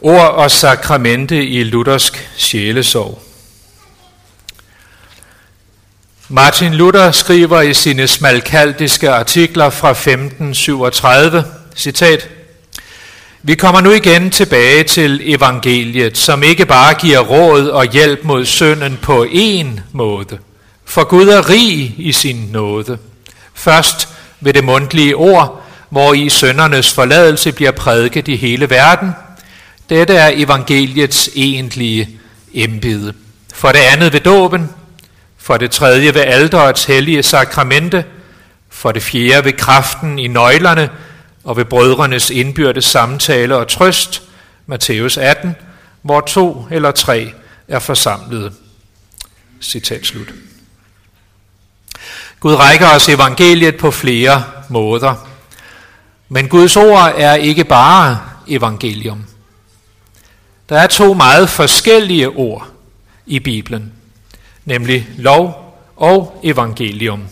Ord og sakramente i luthersk sjælesorg. Martin Luther skriver i sine smalkaldiske artikler fra 1537, citat, Vi kommer nu igen tilbage til evangeliet, som ikke bare giver råd og hjælp mod synden på én måde, for Gud er rig i sin nåde. Først ved det mundtlige ord, hvor i søndernes forladelse bliver prædiket i hele verden – dette er evangeliets egentlige embede. For det andet ved dåben, for det tredje ved alderets hellige sakramente, for det fjerde ved kraften i nøglerne og ved brødrenes indbyrdes samtale og trøst, Matthæus 18, hvor to eller tre er forsamlet. Citat slut. Gud rækker os evangeliet på flere måder. Men Guds ord er ikke bare evangelium. Der er to meget forskellige ord i Bibelen, nemlig lov og evangelium.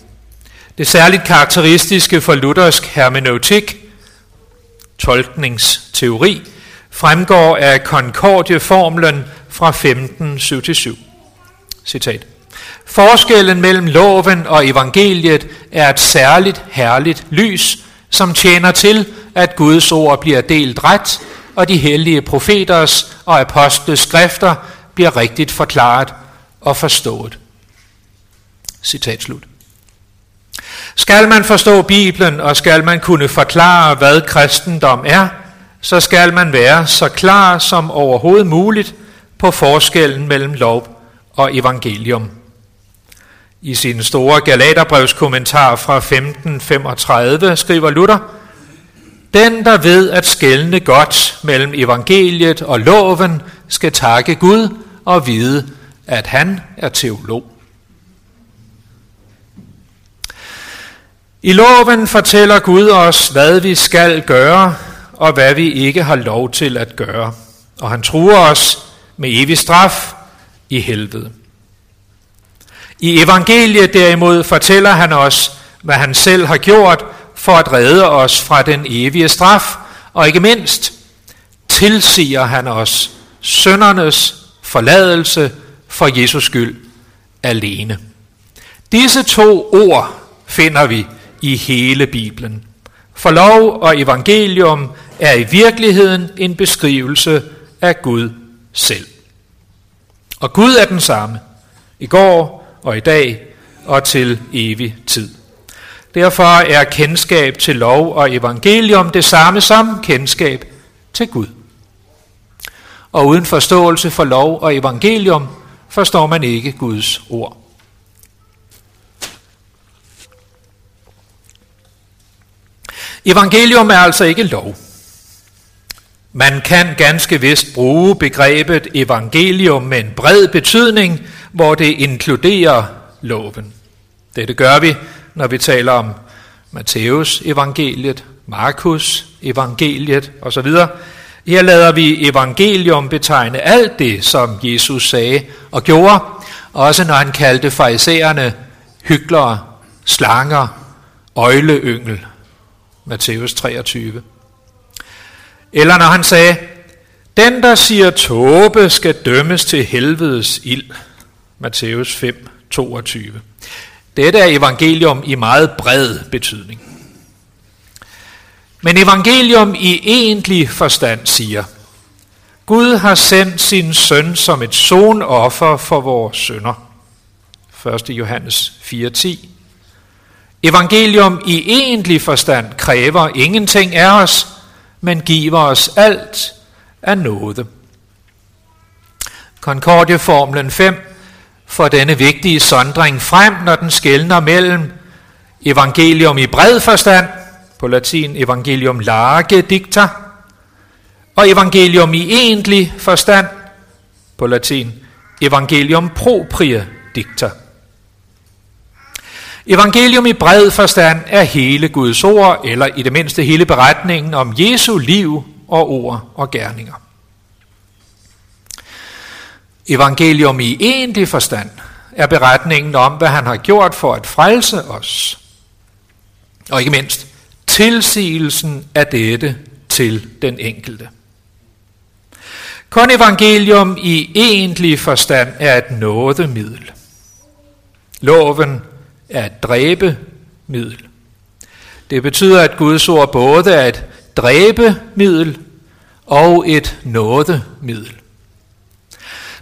Det særligt karakteristiske for luthersk hermeneutik, tolkningsteori, fremgår af Concordieformlen fra 1577. Citat. Forskellen mellem loven og evangeliet er et særligt herligt lys, som tjener til, at Guds ord bliver delt ret og de hellige profeters og apostles skrifter bliver rigtigt forklaret og forstået. Citat slut. Skal man forstå Bibelen, og skal man kunne forklare, hvad kristendom er, så skal man være så klar som overhovedet muligt på forskellen mellem lov og evangelium. I sin store Galaterbrevskommentar fra 1535 skriver Luther, den, der ved at skælne godt mellem evangeliet og loven, skal takke Gud og vide, at han er teolog. I loven fortæller Gud os, hvad vi skal gøre, og hvad vi ikke har lov til at gøre. Og han truer os med evig straf i helvede. I evangeliet derimod fortæller han os, hvad han selv har gjort for at redde os fra den evige straf, og ikke mindst tilsiger han os søndernes forladelse for Jesus skyld alene. Disse to ord finder vi i hele Bibelen. For lov og evangelium er i virkeligheden en beskrivelse af Gud selv. Og Gud er den samme, i går og i dag og til evig tid. Derfor er kendskab til lov og evangelium det samme som kendskab til Gud. Og uden forståelse for lov og evangelium forstår man ikke Guds ord. Evangelium er altså ikke lov. Man kan ganske vist bruge begrebet evangelium med en bred betydning, hvor det inkluderer loven. Dette gør vi, når vi taler om Matthæus evangeliet, Markus evangeliet osv. Her lader vi evangelium betegne alt det, som Jesus sagde og gjorde, også når han kaldte farisæerne hyklere, slanger, øjleyngel. Matthæus 23. Eller når han sagde, den der siger tåbe skal dømmes til helvedes ild. Matthæus 5, 22. Dette er evangelium i meget bred betydning. Men evangelium i egentlig forstand siger, Gud har sendt sin søn som et sonoffer for vores sønder. 1. Johannes 4:10. Evangelium i egentlig forstand kræver ingenting af os, men giver os alt af nåde. Concordieformlen 5 for denne vigtige sondring frem, når den skældner mellem evangelium i bred forstand, på latin evangelium large dicta, og evangelium i egentlig forstand, på latin evangelium proprie dicta. Evangelium i bred forstand er hele Guds ord, eller i det mindste hele beretningen om Jesu liv og ord og gerninger. Evangelium i egentlig forstand er beretningen om, hvad han har gjort for at frelse os. Og ikke mindst tilsigelsen af dette til den enkelte. Kun evangelium i egentlig forstand er et nådemiddel. Loven er et dræbemiddel. Det betyder, at Guds ord både er et dræbemiddel og et nådemiddel.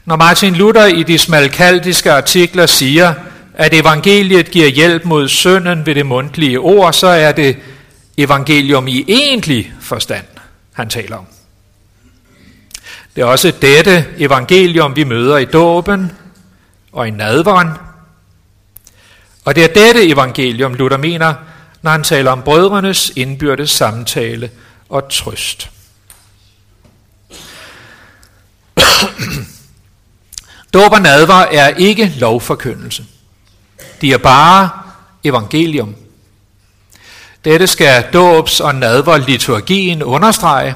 Når Martin Luther i de smalkaldiske artikler siger, at evangeliet giver hjælp mod synden ved det mundtlige ord, så er det evangelium i egentlig forstand, han taler om. Det er også dette evangelium, vi møder i dåben og i nadveren. Og det er dette evangelium, Luther mener, når han taler om brødrenes indbyrdes samtale og trøst. Dåb og nadver er ikke lovforkyndelse. De er bare evangelium. Dette skal dåbs- og nadverliturgien understrege.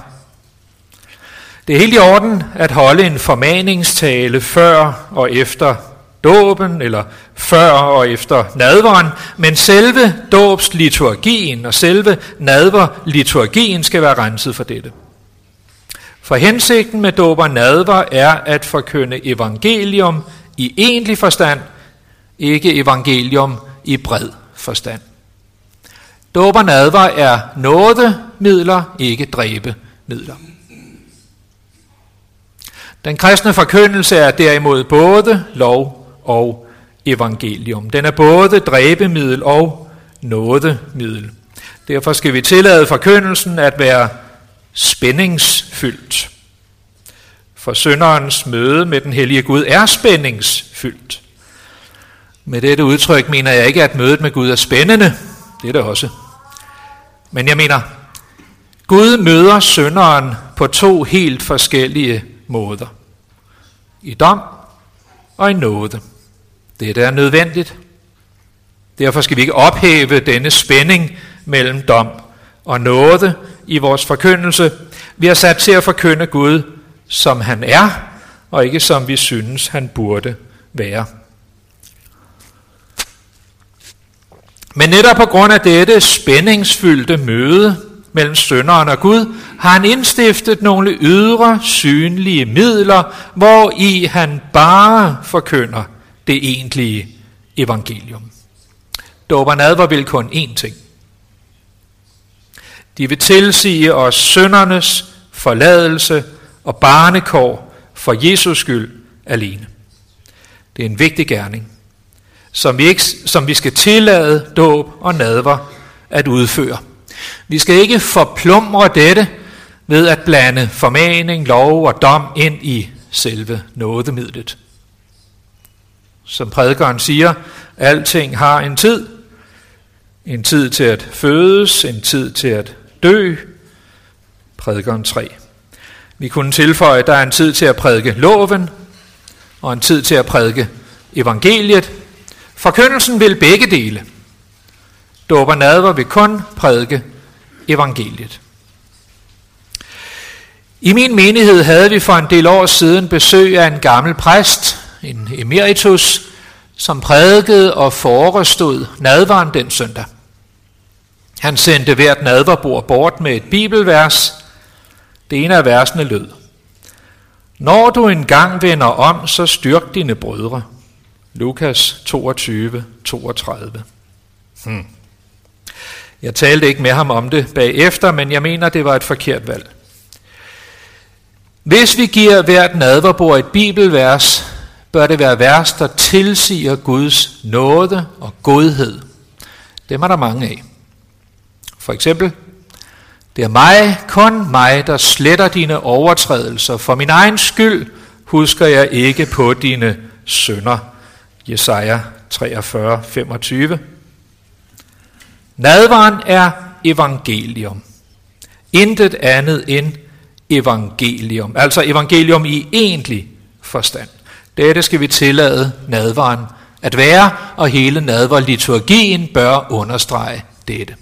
Det er helt i orden at holde en formaningstale før og efter dåben, eller før og efter nadveren, men selve dåbsliturgien og selve nadverliturgien skal være renset for dette. For hensigten med dåb og nadver er at forkynde evangelium i egentlig forstand, ikke evangelium i bred forstand. Dåb og nadver er nådemidler, ikke dræbemidler. Den kristne forkyndelse er derimod både lov og evangelium. Den er både dræbemiddel og nådemiddel. Derfor skal vi tillade forkyndelsen at være spændingsfyldt. For sønderens møde med den hellige Gud er spændingsfyldt. Med dette udtryk mener jeg ikke, at mødet med Gud er spændende. Det er det også. Men jeg mener, Gud møder sønderen på to helt forskellige måder. I dom og i nåde. Det er nødvendigt. Derfor skal vi ikke ophæve denne spænding mellem dom og nåde i vores forkyndelse. Vi er sat til at forkynde Gud, som han er, og ikke som vi synes, han burde være. Men netop på grund af dette spændingsfyldte møde mellem sønderen og Gud, har han indstiftet nogle ydre, synlige midler, hvor i han bare forkynder det egentlige evangelium. Dåb advar nadver vil kun én ting. De vil tilsige os søndernes forladelse og barnekår for Jesus skyld alene. Det er en vigtig gerning, som vi, ikke, som vi skal tillade dåb og nadver at udføre. Vi skal ikke forplumre dette ved at blande formaning, lov og dom ind i selve nådemidlet. Som prædikeren siger, alting har en tid. En tid til at fødes, en tid til at dø. Prædikeren 3. Vi kunne tilføje, at der er en tid til at prædike loven, og en tid til at prædike evangeliet. Forkyndelsen vil begge dele. Dåber nadver vil kun prædike evangeliet. I min menighed havde vi for en del år siden besøg af en gammel præst, en emeritus, som prædikede og forestod nadvaren den søndag. Han sendte hvert nadverbord bort med et bibelvers. Det ene af versene lød. Når du engang vender om, så styrk dine brødre. Lukas 22, 32. Hmm. Jeg talte ikke med ham om det bagefter, men jeg mener, det var et forkert valg. Hvis vi giver hvert nadverbord et bibelvers, bør det være vers, der tilsiger Guds nåde og godhed. Dem er der mange af. For eksempel, det er mig, kun mig, der sletter dine overtrædelser. For min egen skyld husker jeg ikke på dine sønder. Jesaja 43, 25. Nadvaren er evangelium. Intet andet end evangelium. Altså evangelium i egentlig forstand. Dette skal vi tillade nadvaren at være, og hele nadverliturgien bør understrege dette.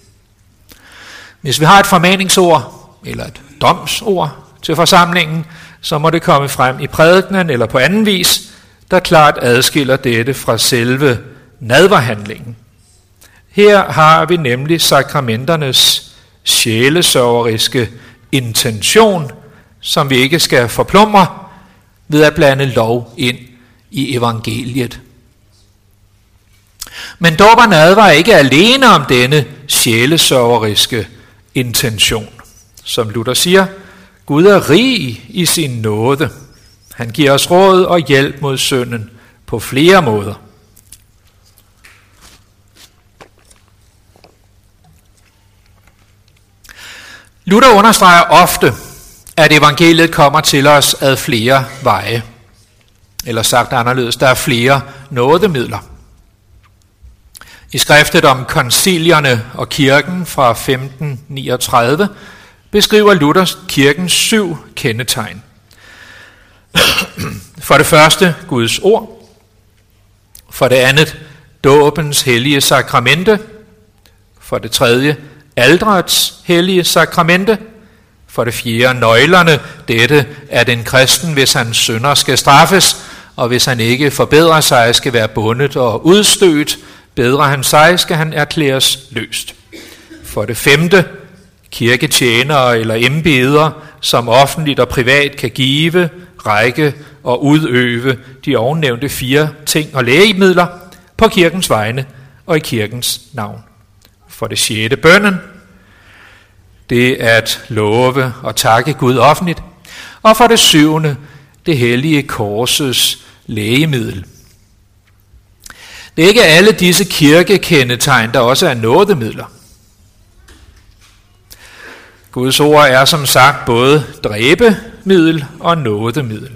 Hvis vi har et formaningsord eller et domsord til forsamlingen, så må det komme frem i prædikenen eller på anden vis, der klart adskiller dette fra selve nadverhandlingen. Her har vi nemlig sakramenternes sjælesørgeriske intention, som vi ikke skal forplumre, ved at blande lov ind i evangeliet. Men dåb og nadver ikke alene om denne sjælesørgeriske intention. Som Luther siger, Gud er rig i sin nåde. Han giver os råd og hjælp mod synden på flere måder. Luther understreger ofte, at evangeliet kommer til os ad flere veje. Eller sagt anderledes, der er flere nådemidler. I skriftet om koncilierne og kirken fra 1539 beskriver Luther kirkens syv kendetegn. For det første Guds ord. For det andet dåbens hellige sakramente. For det tredje aldrets hellige sakramente. For det fjerde nøglerne. Dette er den kristen, hvis han synder skal straffes, og hvis han ikke forbedrer sig, skal være bundet og udstødt bedrer han sig, skal han erklæres løst. For det femte kirketjenere eller embeder, som offentligt og privat kan give, række og udøve de ovennævnte fire ting og lægemidler på kirkens vegne og i kirkens navn. For det sjette bønnen, det at love og takke Gud offentligt. Og for det syvende, det hellige korsets lægemiddel. Det er ikke alle disse kirkekendetegn, der også er nådemidler. Guds ord er som sagt både dræbemiddel og nådemiddel.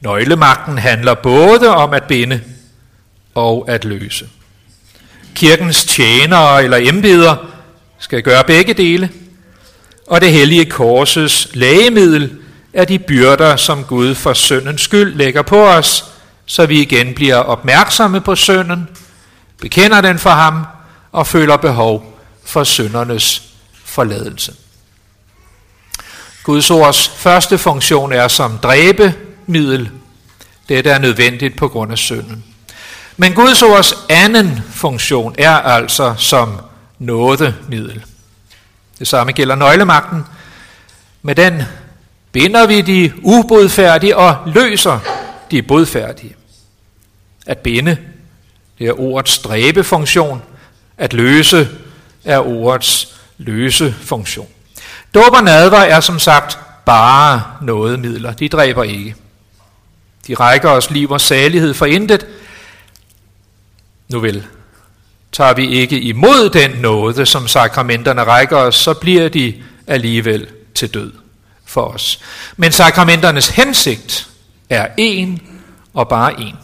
Nøglemagten handler både om at binde og at løse. Kirkens tjenere eller embeder skal gøre begge dele, og det hellige korsets lægemiddel er de byrder, som Gud for syndens skyld lægger på os, så vi igen bliver opmærksomme på synden, bekender den for ham og føler behov for syndernes forladelse. Guds ords første funktion er som dræbemiddel. Dette er nødvendigt på grund af synden. Men Guds ords anden funktion er altså som nådemiddel. Det samme gælder nøglemagten. Med den binder vi de ubodfærdige og løser de bodfærdige. At binde, det er ordets dræbefunktion. At løse er ordets løsefunktion. Dåb og nadver er som sagt bare noget midler. De dræber ikke. De rækker os liv og salighed for intet. Nu vel, tager vi ikke imod den nåde, som sakramenterne rækker os, så bliver de alligevel til død for os. Men sakramenternes hensigt er en og bare en,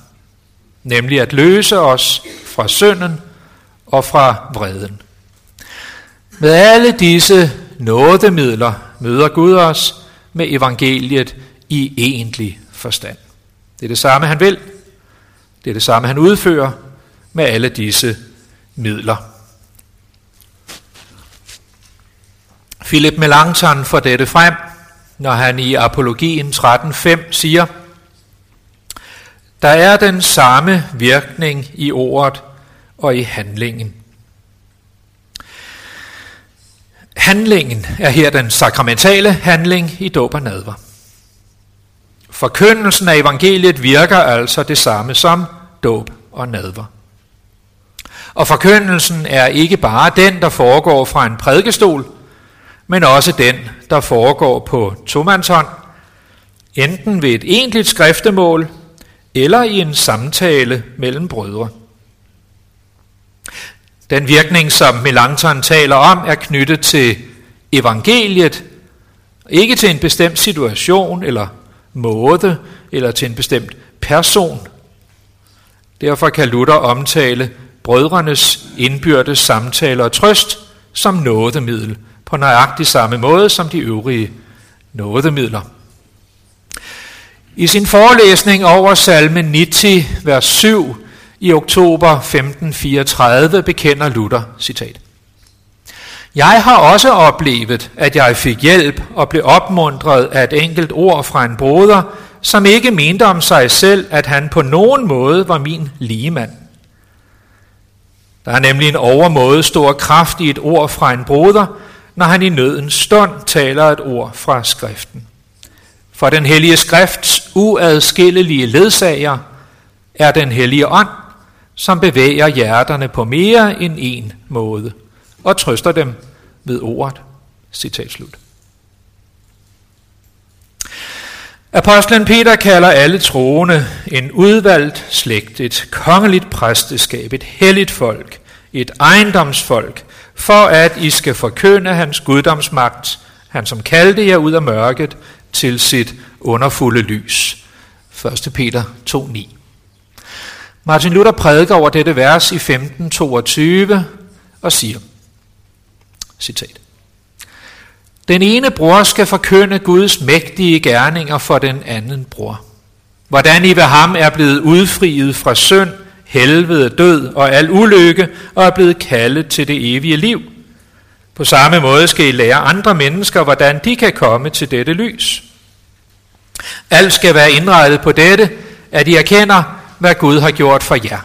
nemlig at løse os fra synden og fra vreden. Med alle disse nådemidler møder Gud os med evangeliet i egentlig forstand. Det er det samme, han vil. Det er det samme, han udfører med alle disse midler. Philip Melanchthon får dette frem, når han i Apologien 13.5 siger, der er den samme virkning i ordet og i handlingen. Handlingen er her den sakramentale handling i dåb og nadver. Forkyndelsen af evangeliet virker altså det samme som dåb og nadver. Og forkyndelsen er ikke bare den, der foregår fra en prædikestol, men også den, der foregår på tomandshånd, enten ved et egentligt skriftemål eller i en samtale mellem brødre. Den virkning, som Melanchthon taler om, er knyttet til evangeliet, ikke til en bestemt situation eller måde, eller til en bestemt person. Derfor kan Luther omtale brødrenes indbyrdes samtaler og trøst som nådemiddel, på nøjagtig samme måde som de øvrige nådemidler. I sin forelæsning over salme 90, vers 7 i oktober 1534 bekender Luther, citat, Jeg har også oplevet, at jeg fik hjælp og blev opmuntret af et enkelt ord fra en broder, som ikke mente om sig selv, at han på nogen måde var min ligemand. Der er nemlig en overmåde stor kraft i et ord fra en broder, når han i nødens stund taler et ord fra skriften. For den hellige skrifts uadskillelige ledsager er den hellige ånd, som bevæger hjerterne på mere end en måde og trøster dem ved ordet. Citat slut. Apostlen Peter kalder alle troende en udvalgt slægt, et kongeligt præsteskab, et helligt folk, et ejendomsfolk, for at I skal forkynde hans guddomsmagt, han som kaldte jer ud af mørket til sit underfulde lys. 1. Peter 2.9 Martin Luther prædiker over dette vers i 1522 og siger, citat, Den ene bror skal forkynde Guds mægtige gerninger for den anden bror. Hvordan I ved ham er blevet udfriet fra synd, helvede, død og al ulykke og er blevet kaldet til det evige liv. På samme måde skal I lære andre mennesker, hvordan de kan komme til dette lys. Alt skal være indrettet på dette, at I erkender, hvad Gud har gjort for jer.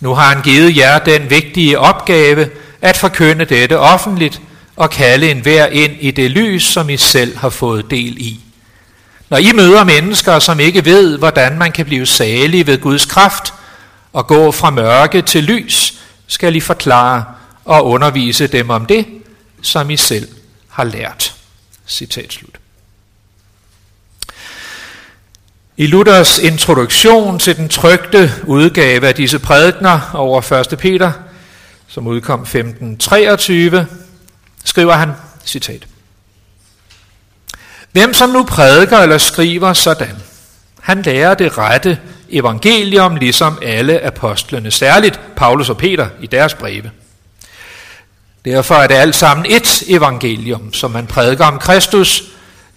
Nu har han givet jer den vigtige opgave at forkynde dette offentligt og kalde enhver ind i det lys, som I selv har fået del i. Når I møder mennesker, som ikke ved, hvordan man kan blive salig ved Guds kraft og gå fra mørke til lys, skal I forklare og undervise dem om det, som I selv har lært. Citat slut. I Luthers introduktion til den trygte udgave af disse prædikner over 1. Peter, som udkom 1523, skriver han, citat, Hvem som nu prædiker eller skriver sådan, han lærer det rette evangelium, ligesom alle apostlene, særligt Paulus og Peter i deres breve. Derfor er det alt sammen et evangelium, som man prædiker om Kristus,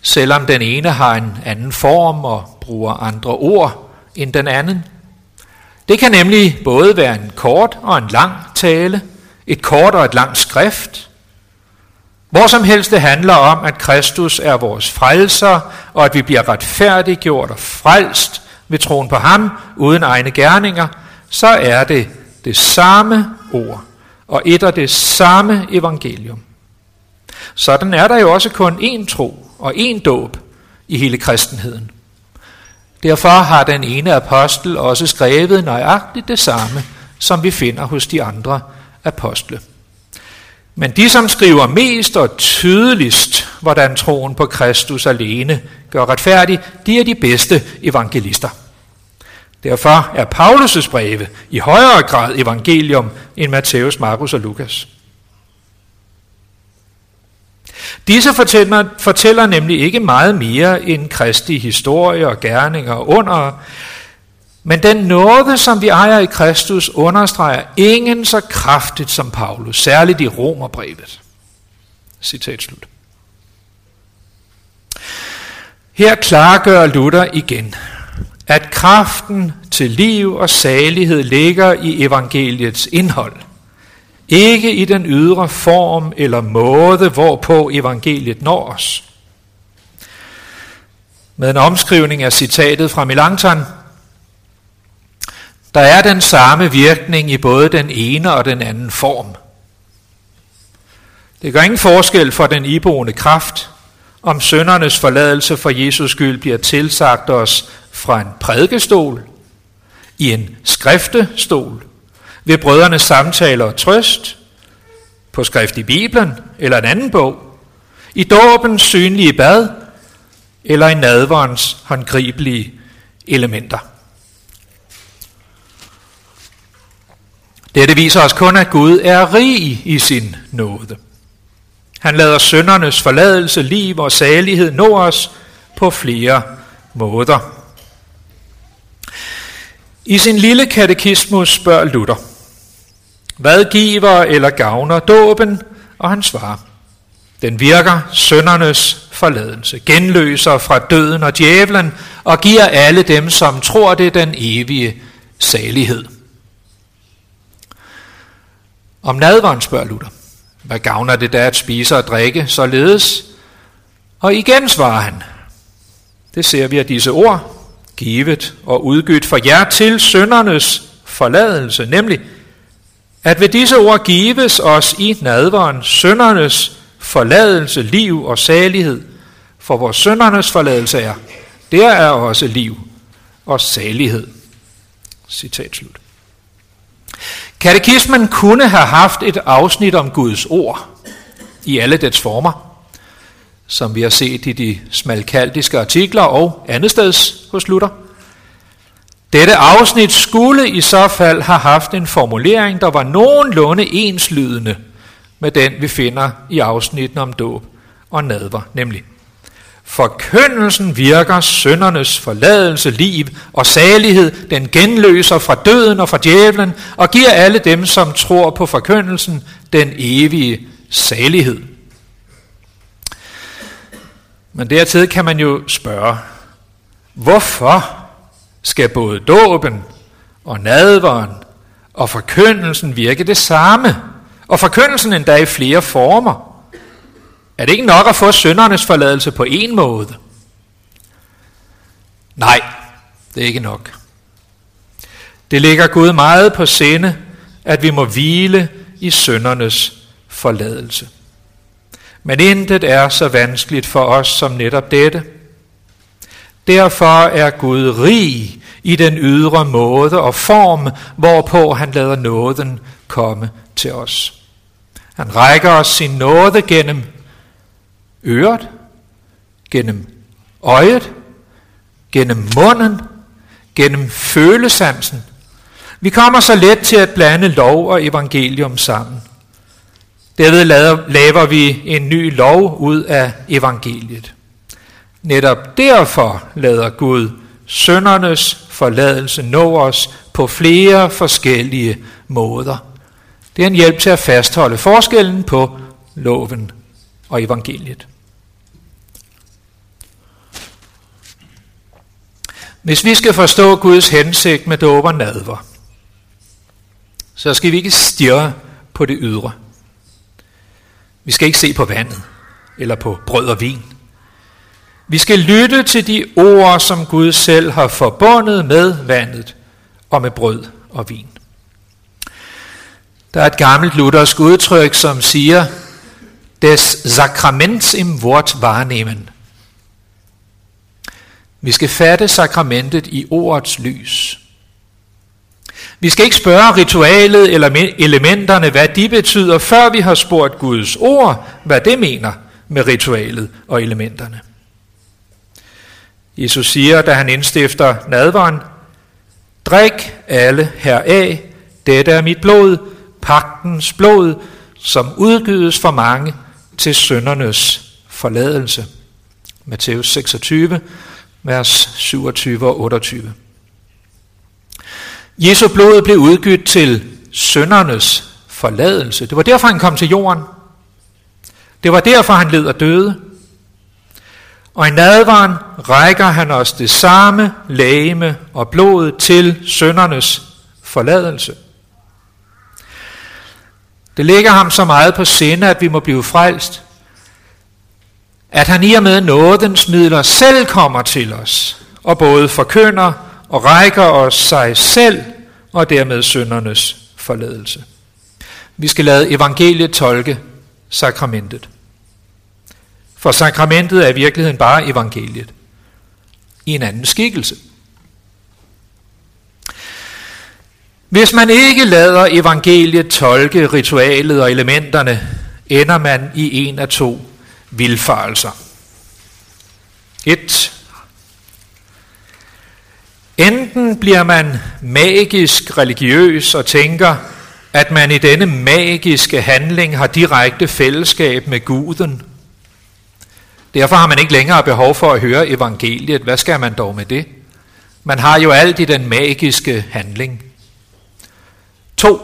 selvom den ene har en anden form og bruger andre ord end den anden. Det kan nemlig både være en kort og en lang tale, et kort og et langt skrift. Hvor som helst det handler om, at Kristus er vores frelser, og at vi bliver retfærdiggjort og frelst ved troen på ham, uden egne gerninger, så er det det samme ord og et og det samme evangelium. Sådan er der jo også kun én tro og én dåb i hele kristenheden. Derfor har den ene apostel også skrevet nøjagtigt det samme, som vi finder hos de andre apostle. Men de, som skriver mest og tydeligst, hvordan troen på Kristus alene gør retfærdig, de er de bedste evangelister. Derfor er Paulus' breve i højere grad evangelium end Matthæus, Markus og Lukas. Disse fortæller, fortæller nemlig ikke meget mere end Kristi historie og gerninger og under, men den nåde, som vi ejer i Kristus, understreger ingen så kraftigt som Paulus, særligt i Romerbrevet. Citat slut. Her klargør Luther igen, at kraften til liv og salighed ligger i evangeliets indhold. Ikke i den ydre form eller måde, hvorpå evangeliet når os. Med en omskrivning af citatet fra Melanchthon, der er den samme virkning i både den ene og den anden form. Det gør ingen forskel for den iboende kraft, om søndernes forladelse for Jesus skyld bliver tilsagt os fra en prædikestol, i en skriftestol, ved brødrenes samtaler og trøst, på skrift i Bibelen eller en anden bog, i dåbens synlige bad, eller i nadverens håndgribelige elementer. Dette viser os kun, at Gud er rig i sin nåde. Han lader søndernes forladelse, liv og salighed nå os på flere måder. I sin lille katekismus spørger Luther, hvad giver eller gavner dåben? Og han svarer, den virker søndernes forladelse, genløser fra døden og djævlen, og giver alle dem, som tror det, den evige salighed. Om nadvaren spørger Luther, hvad gavner det da at spise og drikke således? Og igen svarer han, det ser vi af disse ord, givet og udgydt for jer til søndernes forladelse, nemlig at ved disse ord gives os i nadveren søndernes forladelse, liv og salighed, for vores søndernes forladelse er, der er også liv og salighed. Citat slut. Katekismen kunne have haft et afsnit om Guds ord i alle dets former, som vi har set i de smalkaldiske artikler og andetsteds hos Luther. Dette afsnit skulle i så fald have haft en formulering, der var nogenlunde enslydende med den, vi finder i afsnitten om dåb og nadver, nemlig Forkyndelsen virker søndernes forladelse, liv og salighed. Den genløser fra døden og fra djævlen og giver alle dem, som tror på forkyndelsen, den evige salighed. Men dertil kan man jo spørge, hvorfor skal både dåben og nadveren og forkyndelsen virke det samme? Og forkyndelsen endda i flere former. Er det ikke nok at få søndernes forladelse på en måde? Nej, det er ikke nok. Det ligger Gud meget på sinde, at vi må hvile i søndernes forladelse. Men intet er så vanskeligt for os som netop dette. Derfor er Gud rig i den ydre måde og form, hvorpå han lader nåden komme til os. Han rækker os sin nåde gennem øret, gennem øjet, gennem munden, gennem følesansen. Vi kommer så let til at blande lov og evangelium sammen. Derved laver vi en ny lov ud af evangeliet. Netop derfor lader Gud søndernes forladelse nå os på flere forskellige måder. Det er en hjælp til at fastholde forskellen på loven og evangeliet. Hvis vi skal forstå Guds hensigt med dåb og nadver, så skal vi ikke stirre på det ydre. Vi skal ikke se på vandet eller på brød og vin. Vi skal lytte til de ord, som Gud selv har forbundet med vandet og med brød og vin. Der er et gammelt luthersk udtryk, som siger, des Sakraments im Wort wahrnehmen. Vi skal fatte sakramentet i ordets lys. Vi skal ikke spørge ritualet eller elementerne, hvad de betyder, før vi har spurgt Guds ord, hvad det mener med ritualet og elementerne. Jesus siger, da han indstifter nadvaren, Drik alle heraf, dette er mit blod, pagtens blod, som udgives for mange til søndernes forladelse. Matthæus 26, vers 27 og 28. Jesu blod blev udgivet til søndernes forladelse. Det var derfor, han kom til jorden. Det var derfor, han led og døde. Og i nadvaren rækker han os det samme lægeme og blod til søndernes forladelse. Det ligger ham så meget på sinde, at vi må blive frelst, at han i og med nådens midler selv kommer til os, og både forkynder og rækker os sig selv, og dermed syndernes forladelse. Vi skal lade evangeliet tolke sakramentet. For sakramentet er i virkeligheden bare evangeliet i en anden skikkelse. Hvis man ikke lader evangeliet tolke ritualet og elementerne, ender man i en af to vilfarelser. Et. Enten bliver man magisk religiøs og tænker, at man i denne magiske handling har direkte fællesskab med guden. Derfor har man ikke længere behov for at høre evangeliet. Hvad skal man dog med det? Man har jo alt i den magiske handling. 2.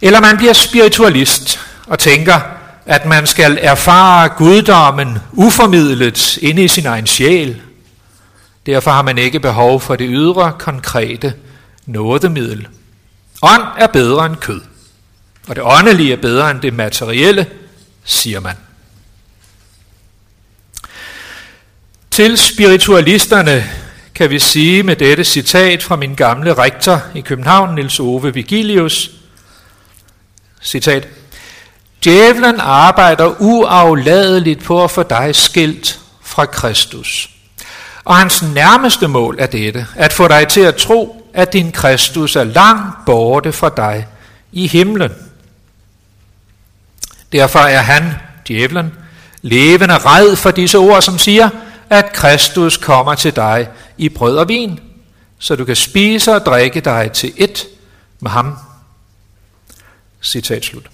Eller man bliver spiritualist og tænker, at man skal erfare guddommen uformidlet inde i sin egen sjæl. Derfor har man ikke behov for det ydre, konkrete nådemiddel. Ånd er bedre end kød, og det åndelige er bedre end det materielle, siger man. Til spiritualisterne kan vi sige med dette citat fra min gamle rektor i København, Nils Ove Vigilius, citat, Djævlen arbejder uafladeligt på at få dig skilt fra Kristus. Og hans nærmeste mål er dette, at få dig til at tro, at din Kristus er langt borte fra dig i himlen. Derfor er han, djævlen, levende red for disse ord, som siger, at Kristus kommer til dig i brød og vin, så du kan spise og drikke dig til et med ham. Citat slut.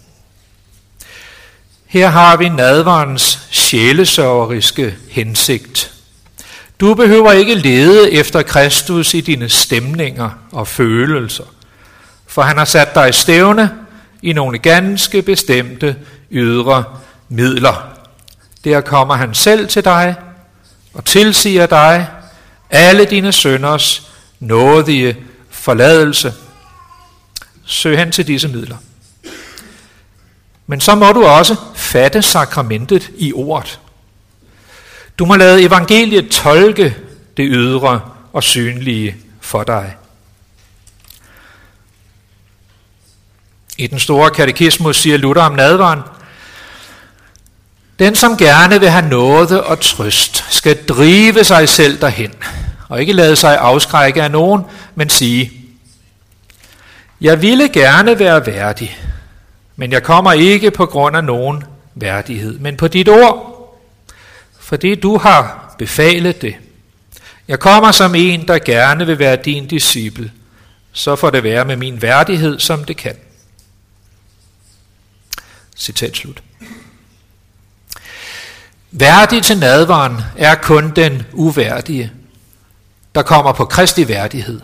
Her har vi nadvarens sjælesørgeriske hensigt. Du behøver ikke lede efter Kristus i dine stemninger og følelser, for han har sat dig i stævne i nogle ganske bestemte ydre midler. Der kommer han selv til dig og tilsiger dig alle dine sønders nådige forladelse. Søg hen til disse midler. Men så må du også fatte sakramentet i ordet. Du må lade evangeliet tolke det ydre og synlige for dig. I den store katekismus siger Luther om nadvaren, den, som gerne vil have noget og trøst, skal drive sig selv derhen, og ikke lade sig afskrække af nogen, men sige, jeg ville gerne være værdig, men jeg kommer ikke på grund af nogen værdighed, men på dit ord, fordi du har befalet det. Jeg kommer som en, der gerne vil være din disciple, så får det være med min værdighed, som det kan. Citat slut. Værdig til nadvaren er kun den uværdige, der kommer på Kristi værdighed.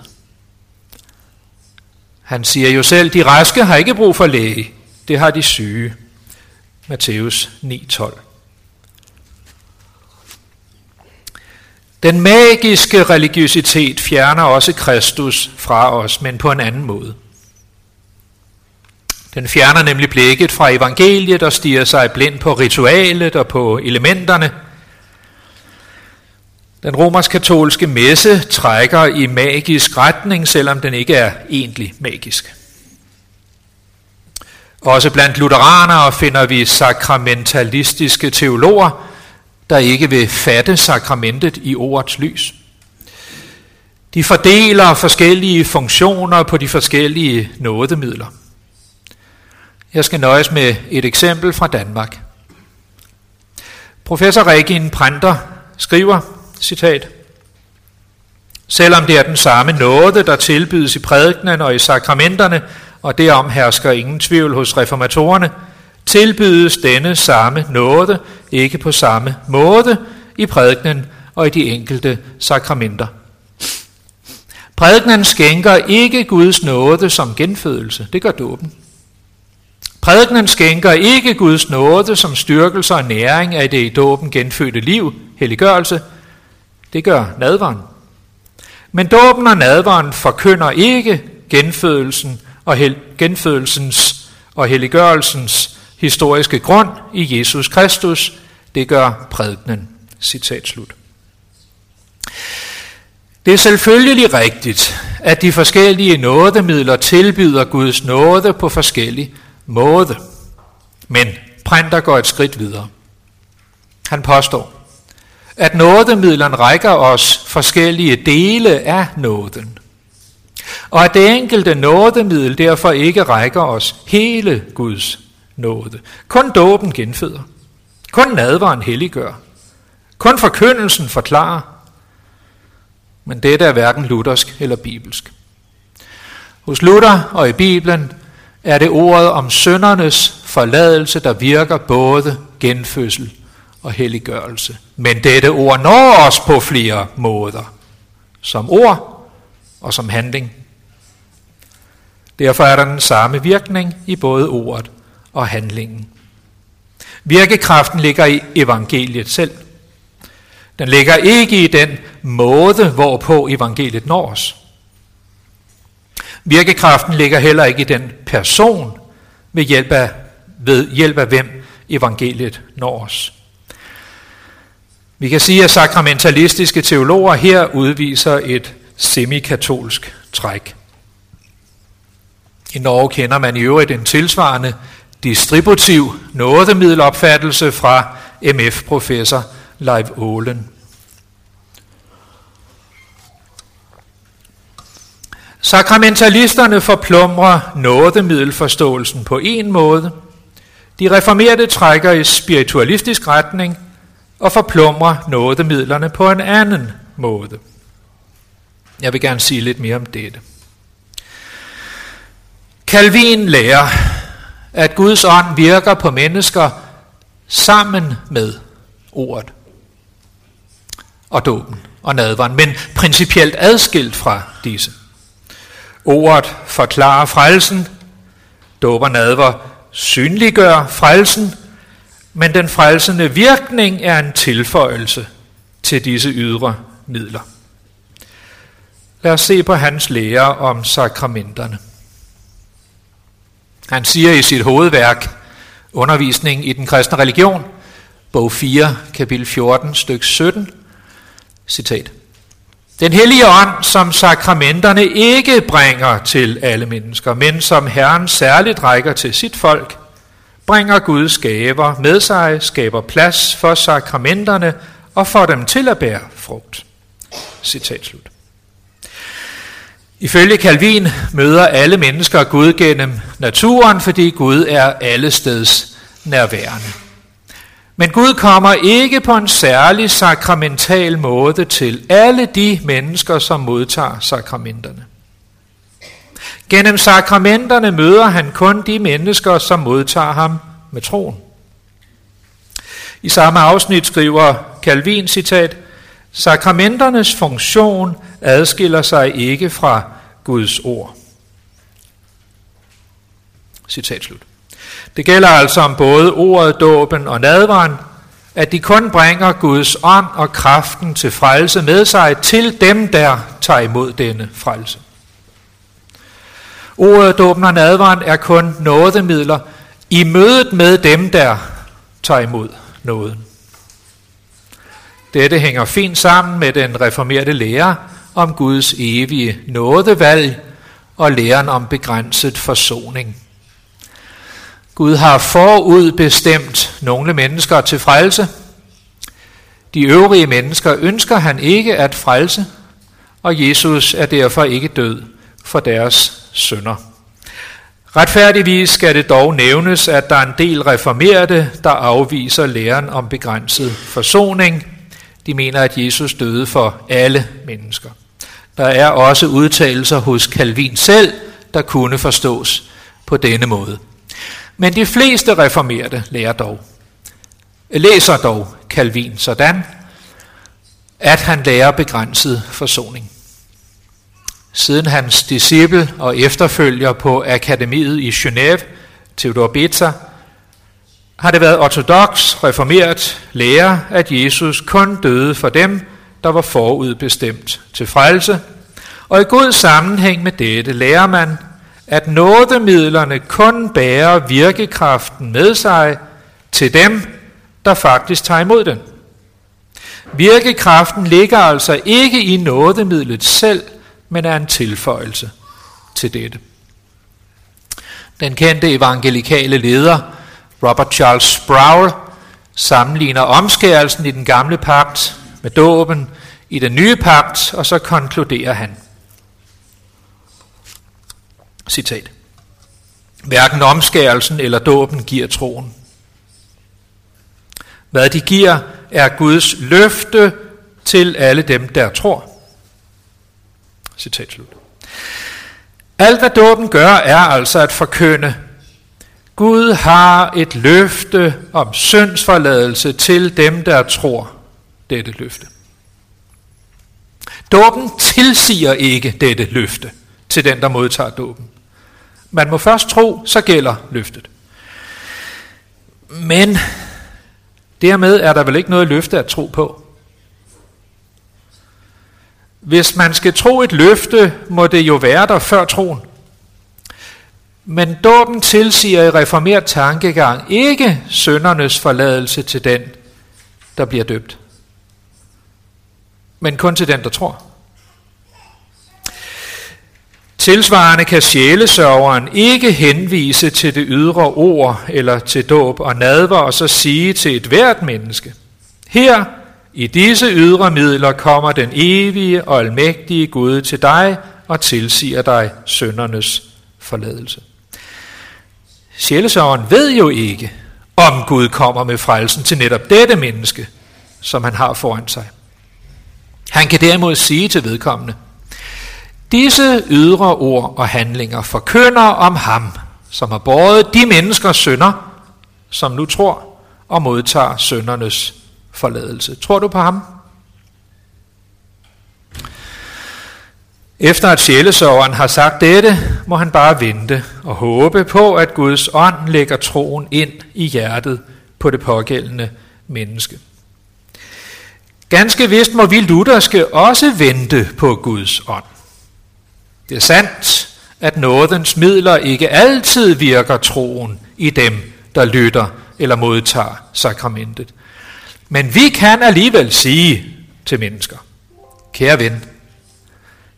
Han siger jo selv, de raske har ikke brug for læge, det har de syge. Matthæus 9:12. Den magiske religiøsitet fjerner også Kristus fra os, men på en anden måde. Den fjerner nemlig blikket fra evangeliet og stiger sig blind på ritualet og på elementerne. Den romersk-katolske messe trækker i magisk retning, selvom den ikke er egentlig magisk. Også blandt lutheranere finder vi sakramentalistiske teologer, der ikke vil fatte sakramentet i ordets lys. De fordeler forskellige funktioner på de forskellige nådemidler. Jeg skal nøjes med et eksempel fra Danmark. Professor Regin Printer skriver, citat, Selvom det er den samme nåde, der tilbydes i prædikenen og i sakramenterne, og derom hersker ingen tvivl hos reformatorerne, tilbydes denne samme nåde ikke på samme måde i prædikenen og i de enkelte sakramenter. Prædikenen skænker ikke Guds nåde som genfødelse, det gør dåben. Prædikenen skænker ikke Guds nåde som styrkelse og næring af det i dåben genfødte liv, helliggørelse, det gør nadvaren. Men dåben og nadvaren forkynder ikke genfødelsen og hel, genfødelsens og helliggørelsens historiske grund i Jesus Kristus. Det gør prædikenen. Citat slut. Det er selvfølgelig rigtigt, at de forskellige nådemidler tilbyder Guds nåde på forskellig måde. Men Printer går et skridt videre. Han påstår, at nådemidlerne rækker os forskellige dele af nåden og at det enkelte nådemiddel derfor ikke rækker os hele Guds nåde. Kun dåben genføder. Kun nadvaren helliggør. Kun forkyndelsen forklarer. Men dette er hverken luthersk eller bibelsk. Hos Luther og i Bibelen er det ordet om søndernes forladelse, der virker både genfødsel og helliggørelse. Men dette ord når os på flere måder. Som ord og som handling. Derfor er der den samme virkning i både ordet og handlingen. Virkekraften ligger i evangeliet selv. Den ligger ikke i den måde, hvorpå evangeliet når os. Virkekraften ligger heller ikke i den person, ved hjælp af, ved hjælp af hvem evangeliet når os. Vi kan sige, at sakramentalistiske teologer her udviser et semikatolsk træk. I Norge kender man i øvrigt en tilsvarende distributiv nådemiddelopfattelse fra MF-professor Leif Ålen. Sakramentalisterne forplumrer nådemiddelforståelsen på en måde. De reformerede trækker i spiritualistisk retning og forplumrer nådemidlerne på en anden måde. Jeg vil gerne sige lidt mere om dette. Calvin lærer, at Guds ånd virker på mennesker sammen med ordet og dåben og nadveren, men principielt adskilt fra disse. Ordet forklarer frelsen, dåber nadver synliggør frelsen, men den frelsende virkning er en tilføjelse til disse ydre midler. Lad os se på hans lære om sakramenterne. Han siger i sit hovedværk, Undervisning i den kristne religion, bog 4, kapitel 14, stykke 17, citat. Den hellige ånd, som sakramenterne ikke bringer til alle mennesker, men som Herren særligt rækker til sit folk, bringer Guds gaver med sig, skaber plads for sakramenterne og får dem til at bære frugt. Citat slut. Ifølge Calvin møder alle mennesker Gud gennem naturen, fordi Gud er allesteds nærværende. Men Gud kommer ikke på en særlig sakramental måde til alle de mennesker, som modtager sakramenterne. Gennem sakramenterne møder han kun de mennesker, som modtager ham med troen. I samme afsnit skriver Calvin, citat, Sakramenternes funktion adskiller sig ikke fra Guds ord. Citat slut. Det gælder altså om både ordet, dåben og nadvaren, at de kun bringer Guds ånd og kraften til frelse med sig til dem, der tager imod denne frelse. Ordet, dåben og nadvaren er kun nådemidler i mødet med dem, der tager imod nåden. Dette hænger fint sammen med den reformerede lære om Guds evige nådevalg og læren om begrænset forsoning. Gud har forudbestemt nogle mennesker til frelse. De øvrige mennesker ønsker han ikke at frelse, og Jesus er derfor ikke død for deres sønder. Retfærdigvis skal det dog nævnes, at der er en del reformerede, der afviser læren om begrænset forsoning. De mener, at Jesus døde for alle mennesker. Der er også udtalelser hos Calvin selv, der kunne forstås på denne måde. Men de fleste reformerede lærer dog, læser dog Calvin sådan, at han lærer begrænset forsoning. Siden hans disciple og efterfølger på akademiet i Genève, Theodor Beta, har det været ortodox reformeret lære, at Jesus kun døde for dem, der var forudbestemt til frelse. Og i god sammenhæng med dette lærer man, at nådemidlerne kun bærer virkekraften med sig til dem, der faktisk tager imod den. Virkekraften ligger altså ikke i nådemidlet selv, men er en tilføjelse til dette. Den kendte evangelikale leder, Robert Charles Sproul, sammenligner omskærelsen i den gamle pagt med dåben i den nye pagt, og så konkluderer han. Citat. Hverken omskærelsen eller dåben giver troen. Hvad de giver, er Guds løfte til alle dem, der tror. Citat slut. Alt hvad dåben gør, er altså at forkynde. Gud har et løfte om syndsforladelse til dem, der tror dette løfte. Dåben tilsiger ikke dette løfte til den, der modtager dåben. Man må først tro, så gælder løftet. Men dermed er der vel ikke noget løfte at tro på. Hvis man skal tro et løfte, må det jo være der før troen. Men dåben tilsiger i reformeret tankegang ikke søndernes forladelse til den, der bliver døbt. Men kun til den, der tror. Tilsvarende kan sjælesørgeren ikke henvise til det ydre ord eller til dåb og nadver og så sige til et hvert menneske, her i disse ydre midler kommer den evige og almægtige Gud til dig og tilsiger dig søndernes forladelse. Sjælesøren ved jo ikke, om Gud kommer med frelsen til netop dette menneske, som han har foran sig. Han kan derimod sige til vedkommende, Disse ydre ord og handlinger forkynder om ham, som har båret de menneskers sønder, som nu tror og modtager søndernes forladelse. Tror du på ham? Efter at sjælesoveren har sagt dette, må han bare vente og håbe på, at Guds ånd lægger troen ind i hjertet på det pågældende menneske. Ganske vist må vi lutherske også vente på Guds ånd. Det er sandt, at nådens midler ikke altid virker troen i dem, der lytter eller modtager sakramentet. Men vi kan alligevel sige til mennesker, kære ven,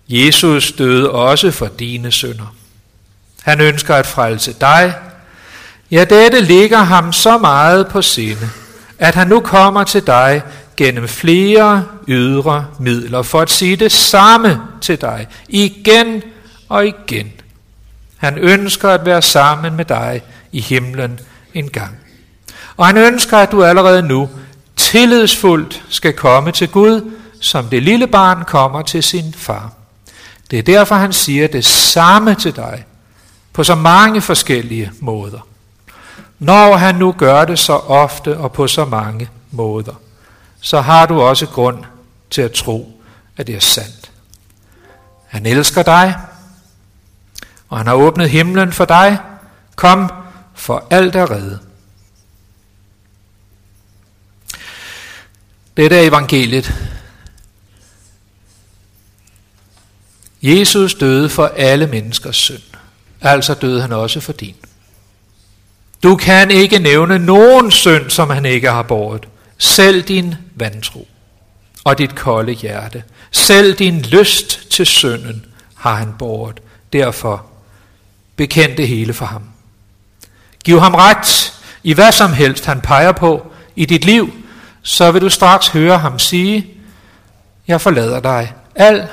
Jesus døde også for dine sønder. Han ønsker at frelse dig. Ja, dette ligger ham så meget på sinde, at han nu kommer til dig gennem flere ydre midler for at sige det samme til dig igen og igen. Han ønsker at være sammen med dig i himlen en gang. Og han ønsker, at du allerede nu tillidsfuldt skal komme til Gud, som det lille barn kommer til sin far. Det er derfor, han siger det samme til dig, på så mange forskellige måder. Når han nu gør det så ofte og på så mange måder, så har du også grund til at tro, at det er sandt. Han elsker dig, og han har åbnet himlen for dig. Kom, for alt er reddet. Dette er evangeliet. Jesus døde for alle menneskers synd. Altså døde han også for din. Du kan ikke nævne nogen synd, som han ikke har båret. Selv din vantro og dit kolde hjerte. Selv din lyst til synden har han båret. Derfor bekend det hele for ham. Giv ham ret i hvad som helst han peger på i dit liv, så vil du straks høre ham sige, jeg forlader dig al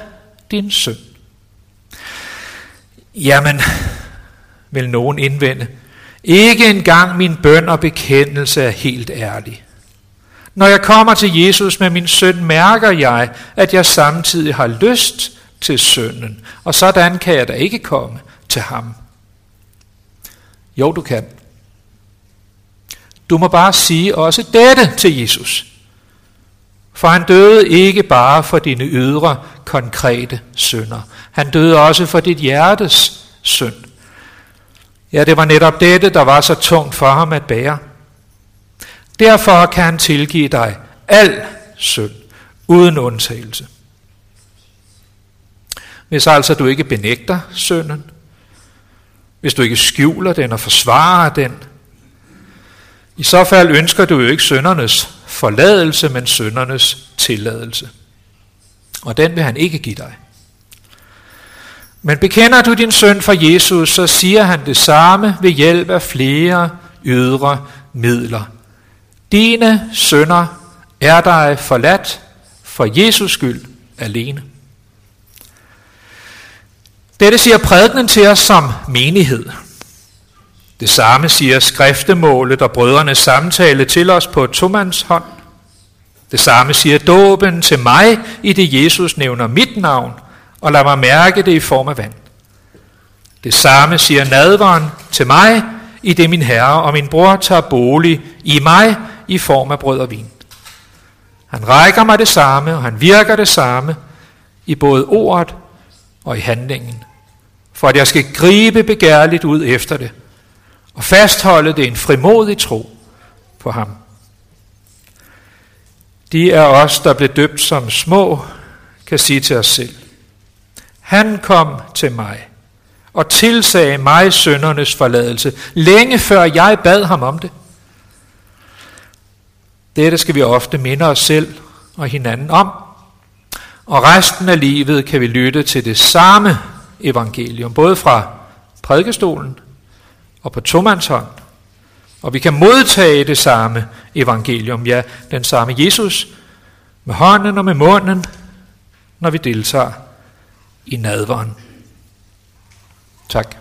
din synd. Jamen, vil nogen indvende, ikke engang min bøn og bekendelse er helt ærlig. Når jeg kommer til Jesus med min søn, mærker jeg, at jeg samtidig har lyst til sønnen, og sådan kan jeg da ikke komme til ham. Jo, du kan. Du må bare sige også dette til Jesus. For han døde ikke bare for dine ydre, konkrete synder. Han døde også for dit hjertes synd. Ja, det var netop dette, der var så tungt for ham at bære. Derfor kan han tilgive dig al synd, uden undtagelse. Hvis altså du ikke benægter synden, hvis du ikke skjuler den og forsvarer den, i så fald ønsker du jo ikke søndernes forladelse, men søndernes tilladelse. Og den vil han ikke give dig. Men bekender du din søn for Jesus, så siger han det samme ved hjælp af flere ydre midler. Dine sønder er dig forladt for Jesus skyld alene. Dette siger prædikenen til os som menighed. Det samme siger skriftemålet og brødrenes samtale til os på Tomans hånd. Det samme siger dåben til mig, i det Jesus nævner mit navn, og lad mig mærke det i form af vand. Det samme siger nadveren til mig, i det min herre og min bror tager bolig i mig i form af brød og vin. Han rækker mig det samme, og han virker det samme i både ordet og i handlingen for at jeg skal gribe begærligt ud efter det, og fastholde det en frimodig tro på ham. De er os, der blev døbt som små, kan sige til os selv. Han kom til mig og tilsagde mig søndernes forladelse, længe før jeg bad ham om det. Dette skal vi ofte minde os selv og hinanden om, og resten af livet kan vi lytte til det samme evangelium, både fra prædikestolen og på tomandshånd. Og vi kan modtage det samme evangelium, ja, den samme Jesus, med hånden og med munden, når vi deltager i nadveren. Tak.